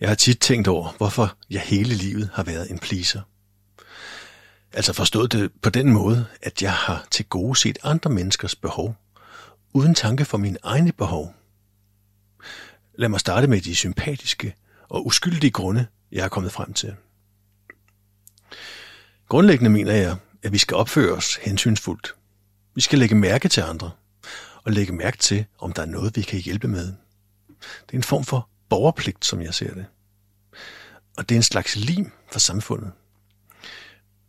Jeg har tit tænkt over, hvorfor jeg hele livet har været en pleaser. Altså forstået det på den måde, at jeg har til gode set andre menneskers behov, uden tanke for mine egne behov. Lad mig starte med de sympatiske og uskyldige grunde, jeg er kommet frem til. Grundlæggende mener jeg, at vi skal opføre os hensynsfuldt. Vi skal lægge mærke til andre, og lægge mærke til, om der er noget, vi kan hjælpe med. Det er en form for borgerpligt, som jeg ser det. Og det er en slags lim for samfundet.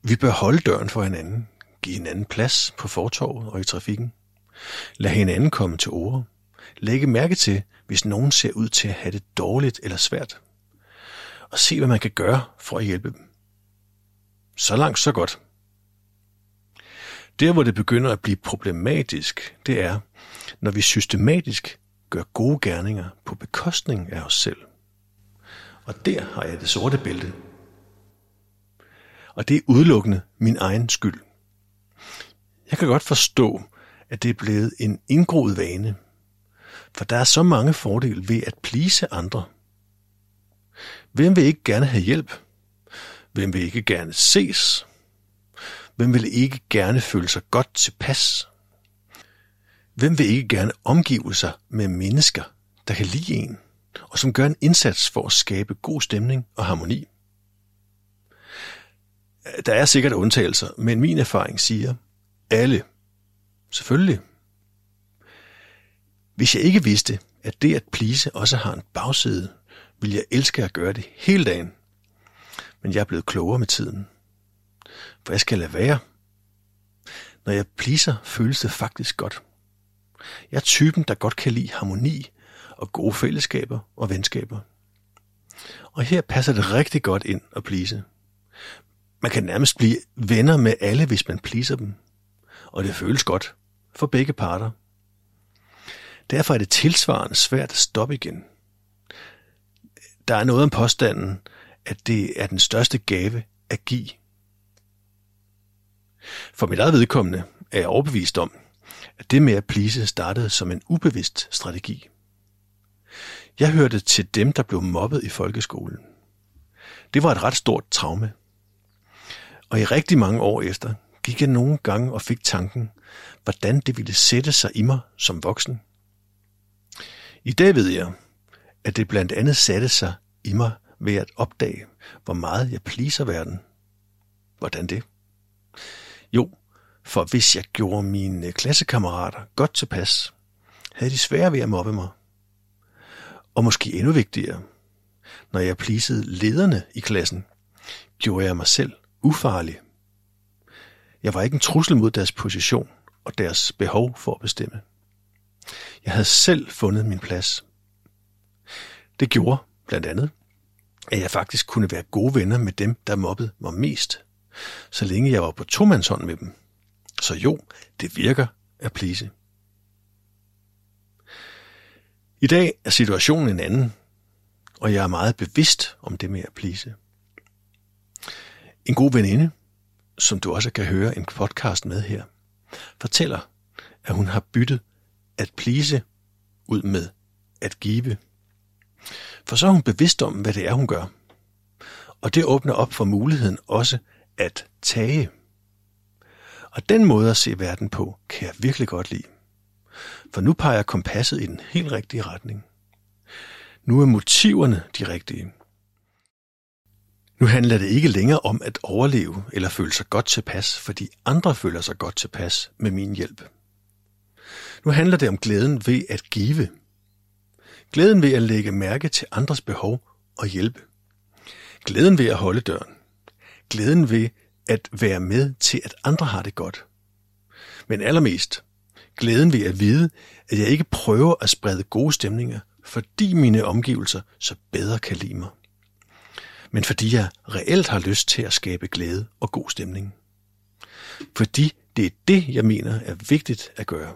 Vi bør holde døren for hinanden, give hinanden plads på fortorvet og i trafikken. Lad hinanden komme til ord. Lægge mærke til, hvis nogen ser ud til at have det dårligt eller svært. Og se, hvad man kan gøre for at hjælpe dem. Så langt, så godt. Der, hvor det begynder at blive problematisk, det er, når vi systematisk gør gode gerninger på bekostning af os selv. Og der har jeg det sorte bælte. Og det er udelukkende min egen skyld. Jeg kan godt forstå, at det er blevet en indgroet vane, for der er så mange fordele ved at plise andre. Hvem vil ikke gerne have hjælp? Hvem vil ikke gerne ses? Hvem vil ikke gerne føle sig godt tilpas? Hvem vil ikke gerne omgive sig med mennesker, der kan lide en, og som gør en indsats for at skabe god stemning og harmoni? Der er sikkert undtagelser, men min erfaring siger, alle. Selvfølgelig. Hvis jeg ikke vidste, at det at plise også har en bagside, ville jeg elske at gøre det hele dagen. Men jeg er blevet klogere med tiden. For jeg skal lade være. Når jeg pleaser, føles det faktisk godt. Jeg er typen, der godt kan lide harmoni og gode fællesskaber og venskaber. Og her passer det rigtig godt ind at plise. Man kan nærmest blive venner med alle, hvis man pleaser dem. Og det føles godt for begge parter. Derfor er det tilsvarende svært at stoppe igen. Der er noget om påstanden, at det er den største gave at give. For mit eget vedkommende er jeg overbevist om, at det med at plise startede som en ubevidst strategi. Jeg hørte til dem, der blev mobbet i folkeskolen. Det var et ret stort traume. Og i rigtig mange år efter gik jeg nogle gange og fik tanken, hvordan det ville sætte sig i mig som voksen. I dag ved jeg, at det blandt andet satte sig i mig ved at opdage, hvor meget jeg pleaser verden. Hvordan det? Jo, for hvis jeg gjorde mine klassekammerater godt tilpas, havde de svære ved at mobbe mig. Og måske endnu vigtigere, når jeg plisede lederne i klassen, gjorde jeg mig selv ufarlig. Jeg var ikke en trussel mod deres position og deres behov for at bestemme. Jeg havde selv fundet min plads. Det gjorde blandt andet, at jeg faktisk kunne være gode venner med dem, der mobbede mig mest, så længe jeg var på tomandshånd med dem. Så jo, det virker at plise. I dag er situationen en anden, og jeg er meget bevidst om det med at plise. En god veninde, som du også kan høre en podcast med her, fortæller, at hun har byttet at plise ud med at give. For så er hun bevidst om, hvad det er, hun gør. Og det åbner op for muligheden også at tage. Og den måde at se verden på, kan jeg virkelig godt lide. For nu peger kompasset i den helt rigtige retning. Nu er motiverne de rigtige. Nu handler det ikke længere om at overleve eller føle sig godt tilpas, fordi andre føler sig godt tilpas med min hjælp. Nu handler det om glæden ved at give. Glæden ved at lægge mærke til andres behov og hjælpe. Glæden ved at holde døren. Glæden ved at være med til, at andre har det godt. Men allermest glæden ved at vide, at jeg ikke prøver at sprede gode stemninger, fordi mine omgivelser så bedre kan lide mig. Men fordi jeg reelt har lyst til at skabe glæde og god stemning. Fordi det er det, jeg mener er vigtigt at gøre.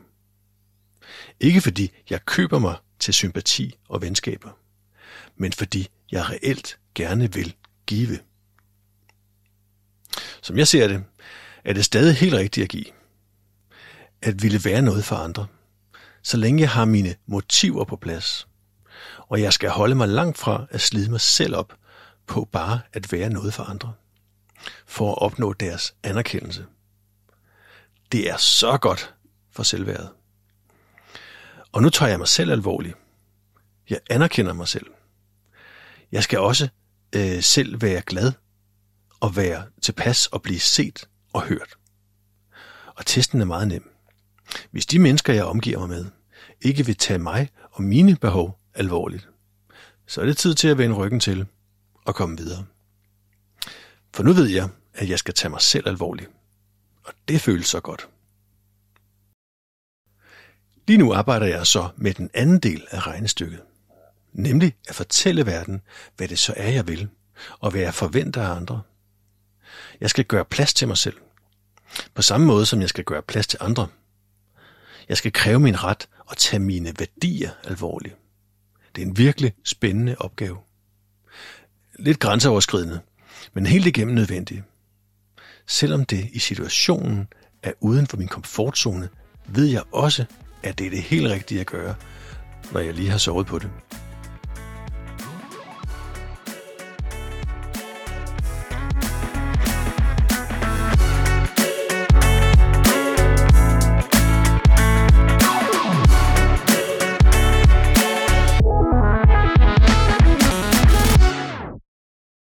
Ikke fordi jeg køber mig til sympati og venskaber, men fordi jeg reelt gerne vil give. Som jeg ser det, er det stadig helt rigtigt at give. At ville være noget for andre. Så længe jeg har mine motiver på plads. Og jeg skal holde mig langt fra at slide mig selv op på bare at være noget for andre. For at opnå deres anerkendelse. Det er så godt for selvværdet. Og nu tager jeg mig selv alvorligt. Jeg anerkender mig selv. Jeg skal også øh, selv være glad og være tilpas og blive set og hørt. Og testen er meget nem. Hvis de mennesker, jeg omgiver mig med, ikke vil tage mig og mine behov alvorligt, så er det tid til at vende ryggen til og komme videre. For nu ved jeg, at jeg skal tage mig selv alvorligt. Og det føles så godt. Lige nu arbejder jeg så med den anden del af regnestykket. Nemlig at fortælle verden, hvad det så er, jeg vil, og hvad jeg forventer af andre. Jeg skal gøre plads til mig selv. På samme måde som jeg skal gøre plads til andre. Jeg skal kræve min ret og tage mine værdier alvorligt. Det er en virkelig spændende opgave. Lidt grænseoverskridende, men helt igennem nødvendig. Selvom det i situationen er uden for min komfortzone, ved jeg også, at det er det helt rigtige at gøre, når jeg lige har sovet på det.